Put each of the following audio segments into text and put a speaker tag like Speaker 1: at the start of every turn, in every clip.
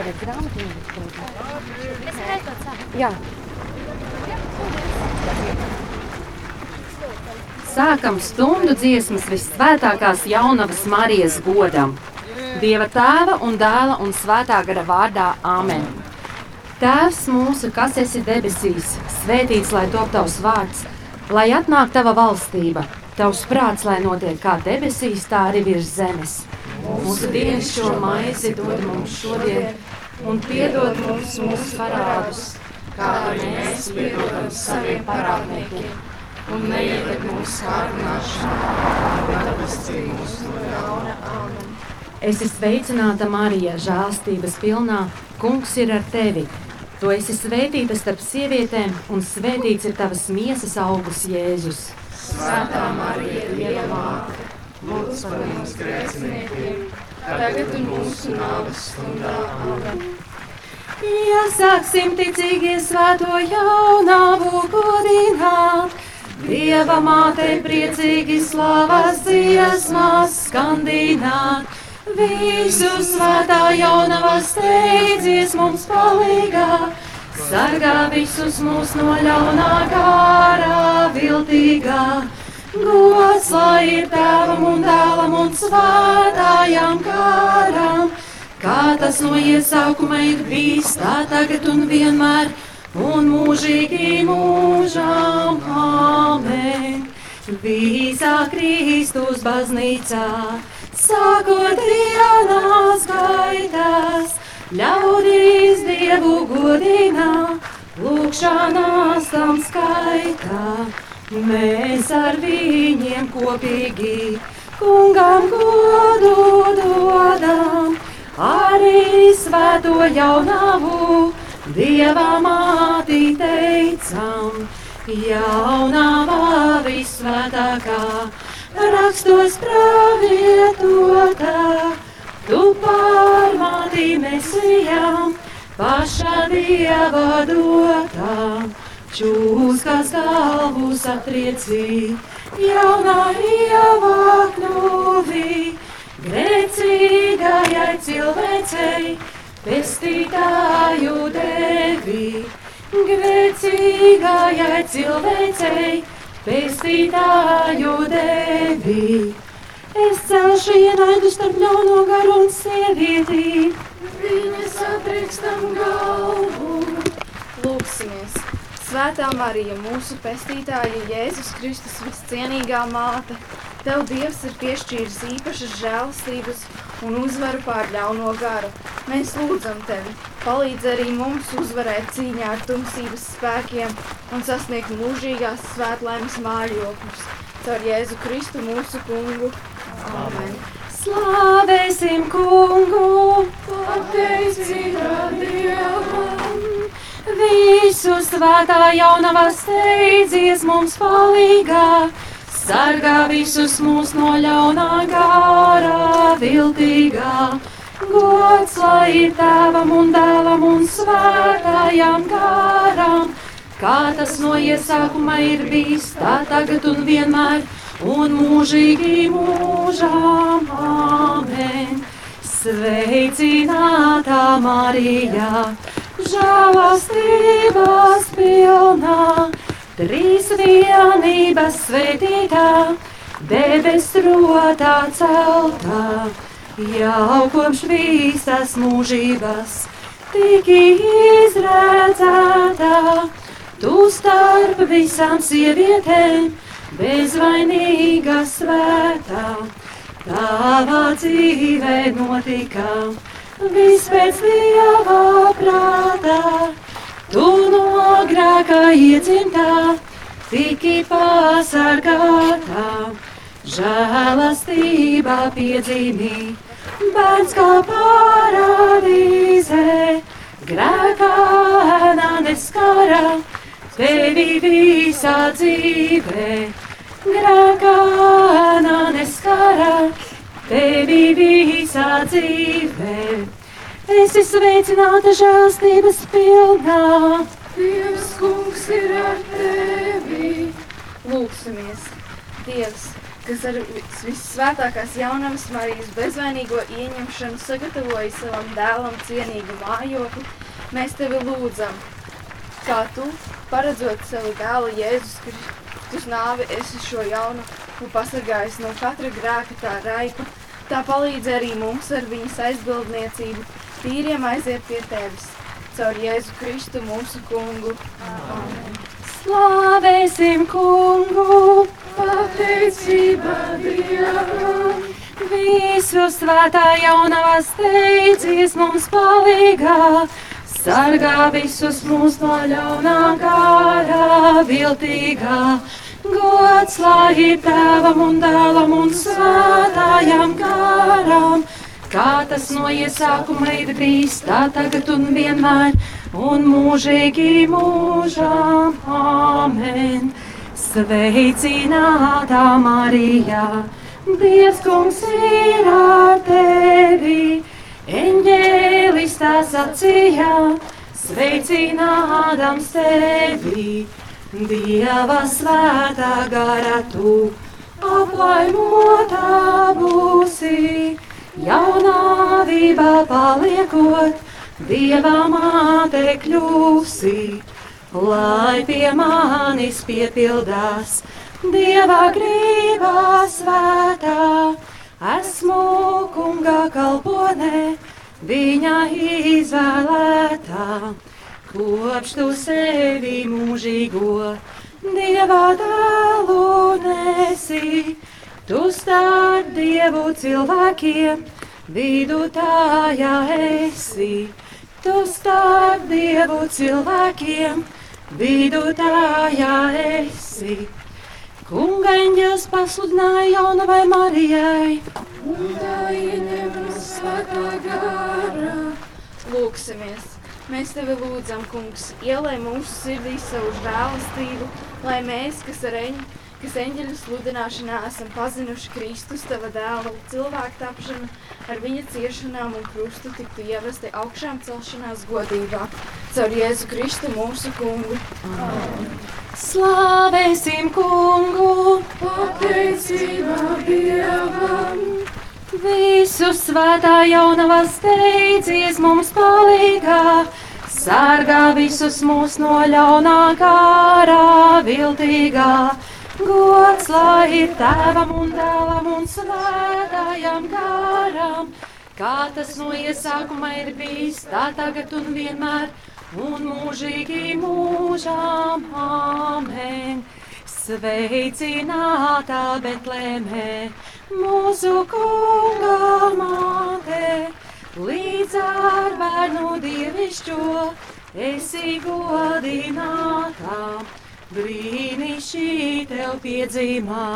Speaker 1: tev ir grāmatiņa?
Speaker 2: Es sākt.
Speaker 1: Jā.
Speaker 3: Sākam stundu dziesmas visvētākās jaunavas Marijas godam. Dieva tēva un dēla un svētā gara vārdā Āmen. Tēvs mūsu, kas esi debesīs, svētīts lai top tavs vārds, lai atnāk tava valstība, tavs prāts, lai notiek kā debesīs, tā arī virs zemes. Mūsu dienas šo maizi dod mums šodien, un piedod mums mūsu parādus, kā arī mēs piedodam saviem parādniekiem. Un neieved mūsu kārdināšanā, bet atpestī mūs no ļauna. Āmen. Esi sveicināta, Marija, žēlstības pilnā. Kungs ir ar tevi. Tu esi svētīta starp sievietēm, un svētīts ir tavas miesas augurs, Jēzus.
Speaker 4: Svētā Marija, Dieva māte, lūdz par mums grēciniekiem, tagad un mūsu nāves stundā. Amen.
Speaker 3: Iesāksim ticīgi svēto jaunavu godināt. Dieva mātei priecīgi slavas dziesmas skandināt. Visu svētā jaunava steidzies mums palīgā. Sargā visus mūs no ļaunā gārā viltīgā. Gods lai ir tēvam un dēlam un svētājām kāram. Kā tas no iesākuma ir bijis, tā tagad un vienmēr un mūžīgi mūžām. Amen! Visā Kristus baznīcā, sākot dienās gaitās, ļaudīs Dievu godinā, lūkšanās tam skaitā. Mēs ar viņiem kopīgi kungam godu dodam, arī svēto jaunavu. Dieva māti teicam, jaunā visvētākā, rakstos pravietotā, tu pārmāti mesijām, pašā dieva dotā, čūskas galvu satriecī, jaunā ievā kļuvī, grēcīgajai cilvēcei pestītāju devi, grēcīgajai cilvēcei, pestītāju devi. Es celšu ienaidu starp ļauno garu un sievieti,
Speaker 5: Svētā Marija, mūsu pestītāja Jēzus Kristus viscienīgā māte, Tev Dievs ir piešķīris īpašas žēlastības un uzvaru pār ļauno garu. Mēs lūdzam Tevi, palīdz arī mums uzvarēt cīņā ar tumsības spēkiem un sasniegt mūžīgās svētlaimes mājokļus. Caur Jēzu Kristu mūsu kungu. Amen!
Speaker 3: Slavēsim kungu,
Speaker 4: pateicīgā Dievam!
Speaker 3: Visu svētā jaunavā steidzies mums palīgā, sargā visus mūs no ļaunā gārā viltīgā. Gods lai ir tēvam un dēlam un svētājām gārām, kā tas no iesākuma ir bijis, tā tagad un vienmēr, un mūžīgi mūžām. Amen! Sveicinātā Marijā! Žēlastības pilnā, trīs vienības svētītā, debes rotā celtā, jau kopš visas mūžības tik izredzētā, tu starp visām sievietēm bezvainīga svētā, tavā dzīvē notika viss pēc dieva prātā. Tu no grēka iedzimtā, tiki pasargātā, žēlastībā piedzīvī, bērns kā parādīzē, grēkā neskara, tevi visā dzīvē, grēkā neskara tevi visā dzīvē. Esi sveicināta žēlstības pilnā.
Speaker 4: Dievs, kungs ir ar tevi.
Speaker 5: Lūksimies! Dievs, kas ar visvētākās jaunavas Marijas bezvainīgo ieņemšanu sagatavoja savam dēlam cienīgu mājokli, mēs tevi lūdzam, kā tu, paredzot savu dēlu Jēzus Kristus nāvi, esi šo jaunu un pasargājis no katra grēka tā raipa, tā palīdz arī mums ar viņas aizbildniecību tīriem aiziet pie tevis. Caur Jēzu Kristu mūsu kungu. Amen.
Speaker 3: Slavēsim kungu!
Speaker 4: Pateicība Dievam!
Speaker 3: Visu svētā jaunavā steidzies mums palīgā! Sargā visus mūs no ļaunā gārā, viltīgā. Gods lai tēvam un dēlam un svētājam garam, kā tas no iesākuma ir bijis, tā tagad un vienmēr, un mūžīgi mūžām. Amen! Sveicinātā Marijā, Dievs kungs ir ar tevi! Eņģēlis tā sacīja, sveicinādams tevi, Dieva svētā gara tu, aplaimotā būsi, jaunāvībā paliekot, Dieva māte kļūsi, lai pie manis piepildās Dieva grībā svētā. Esmu kunga kalponē, viņa izvēlētā, kopš tu sevi mūžīgo dieva dēlu nesi. Tu starp dievu cilvēkiem vidutājā esi. Tu starp dievu cilvēkiem vidutājā esi. Kunga eņģēlis pasludināja jaunavai Marijai.
Speaker 4: Un tā ieņem svētā gara.
Speaker 5: Lūksimies! Mēs tevi lūdzam, kungs, ielai mūsu sirdīs savu žēlastību, lai mēs, kas ar eņ, kas eņģeļu sludināšanā esam pazinuši Kristus, tava dēlu, cilvēku tapšanu, ar viņa ciešanām un krustu tiktu ievesti augšām celšanās godībā. Caur Jēzu Kristu mūsu kungu.
Speaker 4: Amen.
Speaker 3: Slavēsim kungu!
Speaker 4: Pateicība Dievam!
Speaker 3: Visu svētā jaunavā steidzies mums palīgā, sargā visus mūs no ļaunā kārā viltīgā. Gods lai ir tēvam un dēlam un svētājam garam, kā tas no iesākuma ir bijis, tā tagad un vienmēr, un mūžīgi mūžām. Amen! Sveicinātā Betlēmē, mūsu kunga māte, līdz ar bērnu dievišķo esi godinātā. Brīnišķī tev piedzīmā,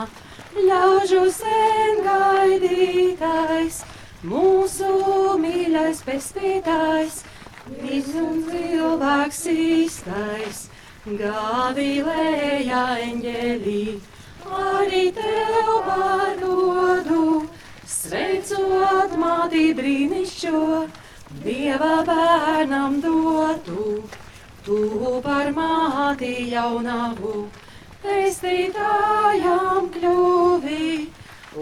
Speaker 3: ļaužu sen gaidītais, mūsu mīļais pestītājs, viss un cilvēks īstais. Gavilējā eņģelī, arī tev pārdodu, sveicot mātī brīnišķo, Dieva bērnam dotu, tu par māti jaunavu, pestītājām kļuvi,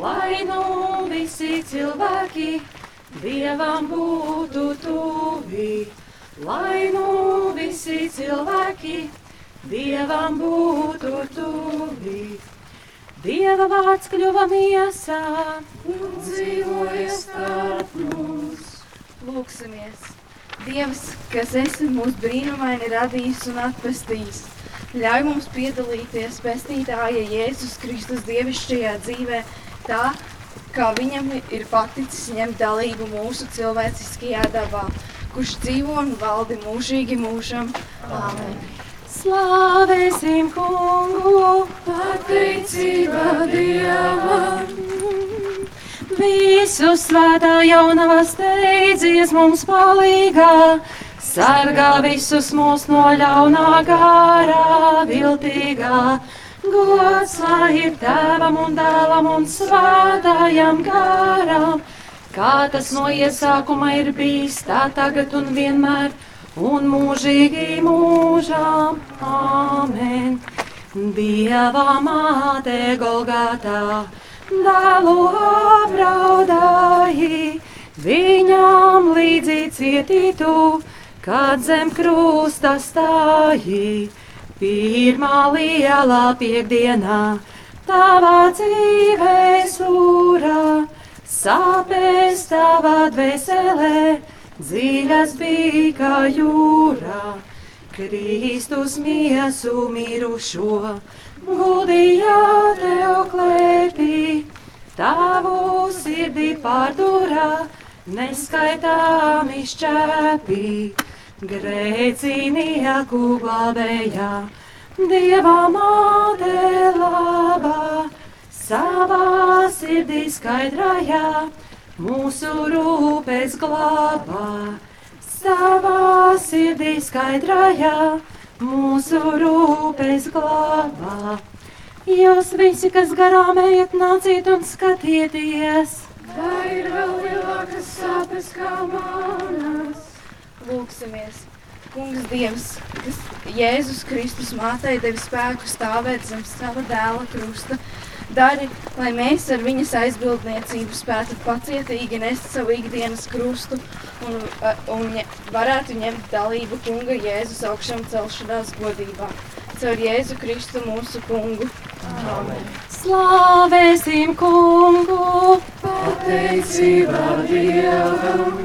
Speaker 3: lai nu visi cilvēki Dievam būtu tuvi, lai nu visi cilvēki Dievam būtu tuvi. Dieva vārds kļuva miesā
Speaker 4: un dzīvoja starp mums.
Speaker 5: Lūksimies! Dievs, kas esi mūsu brīnumaini radījis un atpestījis, ļauj mums piedalīties pestītāja Jēzus Kristus dievišķajā dzīvē tā, kā viņam ir paticis ņemt dalību mūsu cilvēciskajā dabā, kurš dzīvo un valdi mūžīgi mūžam. Āmen!
Speaker 3: Slavēsim kungu,
Speaker 4: Pateicība Dievam!
Speaker 3: Visu svētā jaunavā steidzies mums palīgā, sargā visus mūs no ļaunā gārā, viltīgā. Gods lai ir tēvam un dēlam un svētājam garam, kā tas no iesākuma ir bijis, tā tagad un vienmēr, un mūžīgi mūžām. Amen! Dieva māte Golgātā, dēlu apraudāji, viņām līdzi cietītu, kad zem krusta stāji. Pirmā lielā piekdienā tavā dzīves jūrā, sāpēs tavā dvēselē, dziļas bija kā jūrā. Kristus miesu mirušo, guldīja tev klēpī, tavu sirdī pārdurā, neskaitāmi šķēpī. Grēcinieku glābējā, Dieva māte labā, savā sirdī skaidrajā, mūsu rūpes glābā savā sirdī skaidrajā, mūsu rūpes glābā. Jūs visi, kas garām ejat, nāciet un skatieties!
Speaker 5: Tā ir vēl lielākas sāpes kā manas. Lūksimies! Kungs Dievs, kas Jēzus Kristus mātei devi spēku stāvēt zem sava dēla krusta, dari, lai mēs ar viņas aizbildniecību spētu pacietīgi nest savu ikdienas krustu un, un varētu ņemt dalību Kunga Jēzus augšām celšanās godībā. Caur Jēzu Kristu mūsu Kungu.
Speaker 4: Amen.
Speaker 3: Slāvēsim Kungu!
Speaker 4: Pateicībā Dievam!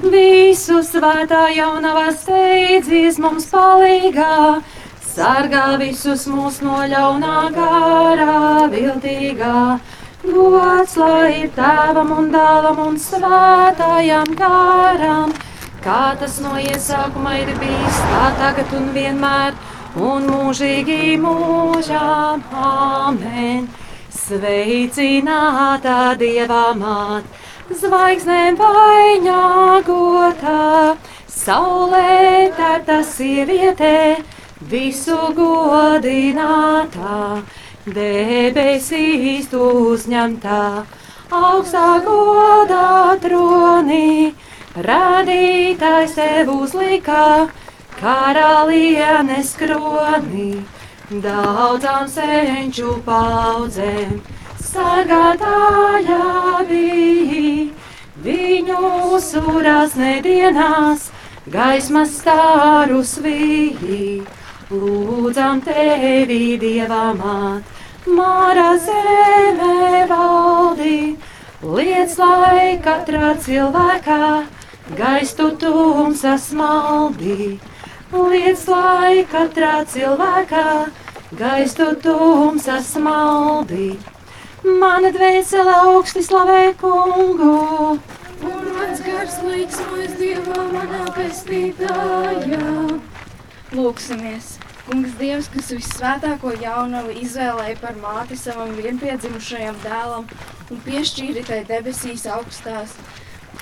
Speaker 3: Visu svētā jaunavā steidzies mums palīgā, sargā visus mūs no ļaunā garā viltīgā. Gods lai ir tēvam un dēlam un svētājam garam, kā tas no iesākuma ir bijis, tā tagad un vienmēr, un mūžīgi mūžām. Amen! Sveicināta Dieva māte! Zvaigznēm vainagotā, saulē tērta sieviete, visu godinātā, debesīs uzņemtā, augstā godā tronī, radītājs tev uzlika, karalienes kronī, daudzām senču paudzēm sargātāja bija. Viņu surās nedienās, gaismas stārus vīji. Lūdzam tevi, Dieva māt, Māra zemē valdi, liec lai katrā cilvēkā gaistu tumsas maldī. Liec lai katrā cilvēkā gaistu tumsas maldī. Mana dvēsele augsti slavē kungu.
Speaker 4: Un mans gars līksmojas Dievā manā pestītājā.
Speaker 5: Lūksimies! Kungs Dievs, kas visvētāko jaunavu izvēlēja par māti savam vienpiedzimušajam dēlam un piešķīri tai debesīs augstās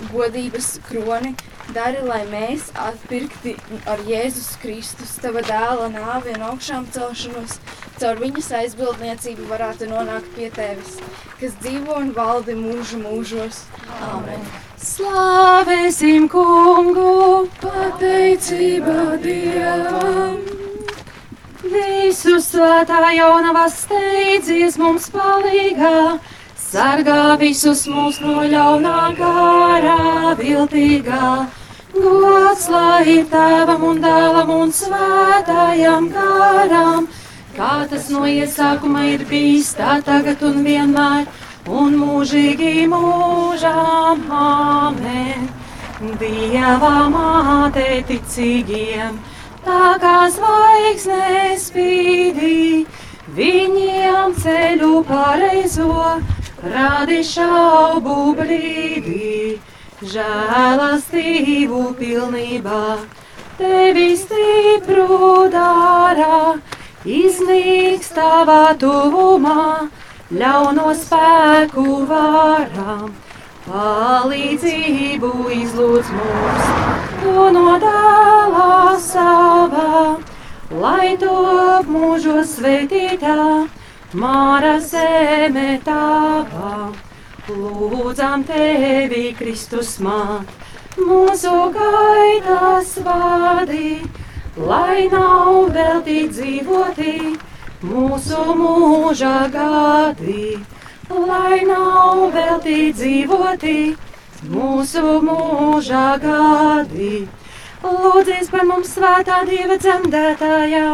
Speaker 5: godības kroni, dari, lai mēs, atpirkti ar Jēzus Kristus, tava dēla nāvi un augšām celšanos, caur viņas aizbildniecību varētu nonākt pie tevis, kas dzīvo un valdi mūžu mūžos. Amen!
Speaker 3: Slavēsim kungu!
Speaker 4: Pateicībā Dievam!
Speaker 3: Visu svētā jaunavā steidzies mums palīgā! Sargā visus mūs no ļaunā garā, viltīgā. Gods lai ir tēvam un dēlam un svētājam garam, kā tas no iesākuma ir bijis, tā tagad un vienmēr, un mūžīgi mūžām. Amen! Dieva māte ticīgiem, tā kā zvaigznes spīdī, viņiem ceļu pareizo rādi šaubu brīdī, žēlastību pilnībā, tevi stipru dārā, iznīks tavā tuvumā, ļauno spēku varam, palīdzību izlūdz mums, to no dēlā savā, lai top mūžos svētītā. Māra zeme tavā, lūdzam tevi, Kristus māt, mūsu gaitas vadi, lai nav veltīt dzīvoti mūsu mūža gadi, lai nav veltī dzīvoti mūsu mūžā gadi. Lūdzies par mums svētā Dieva dzemdētājā,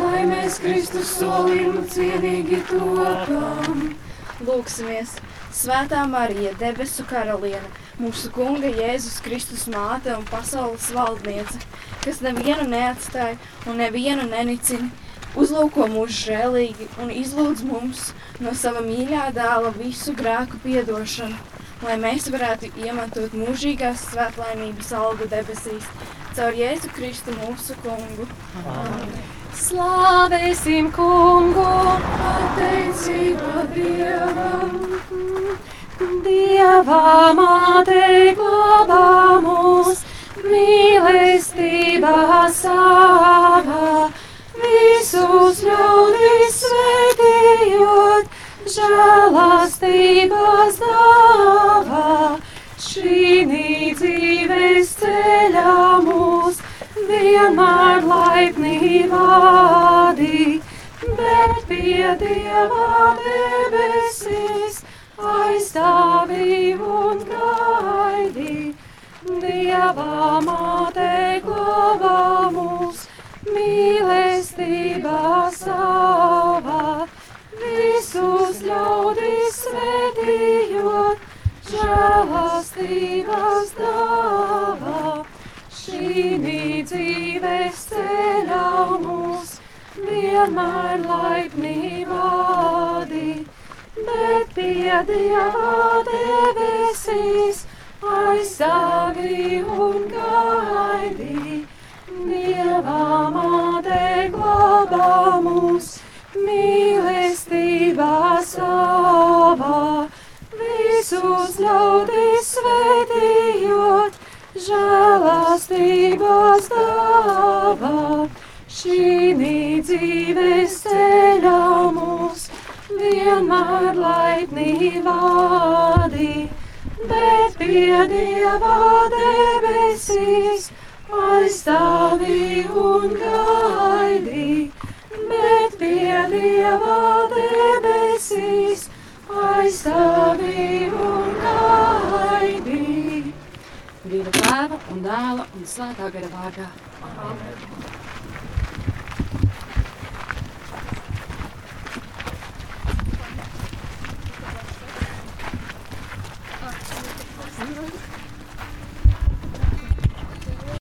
Speaker 4: lai mēs Kristus solījumu cienīgi topam.
Speaker 5: Lūksimies! Svētā Marija, debesu karaliene, mūsu Kunga Jēzus Kristus māte un pasaules valdniece, kas nevienu neatstāja un nevienu nenicina, uzlūko mūs žēlīgi un izlūdz mums no sava mīļā dēla visu grēku piedošanu, lai mēs varētu iemantot mūžīgās svētlaimības algu debesīs, caur Jēzu Kristu mūsu Kungu.
Speaker 3: Amen. Slavēsim kungu,
Speaker 4: pateicība Dievam.
Speaker 3: Dievā māte glabā mūs, mīlestībā savā, visus ļaudis svētījot, žēlastības dāvā, šī dzīves ceļā mūs vienmēr laipni vādi, bet pie Dieva debesīs aizstāvi un gaidi. Dieva māte glabā mūs mīlestībā savā, visus ļaudis svētījot, žēlastības dāvā. Šī dzīves ceļā mūs vienmēr laipni vādi, bet pie Dieva debesīs aizstāvi glabā mūs mīlestībā savā, visus ļaudis svētījot žēlastības dāvā. Šī dzīves ceļā mūs vienmēr laipni vādi, bet pie Dieva debesīs aizstāvi un gaidi, pie Dieva debesīs aizstāvi un gaidi. Dieva tēva un dēla un svētā gara vārdā. Amen.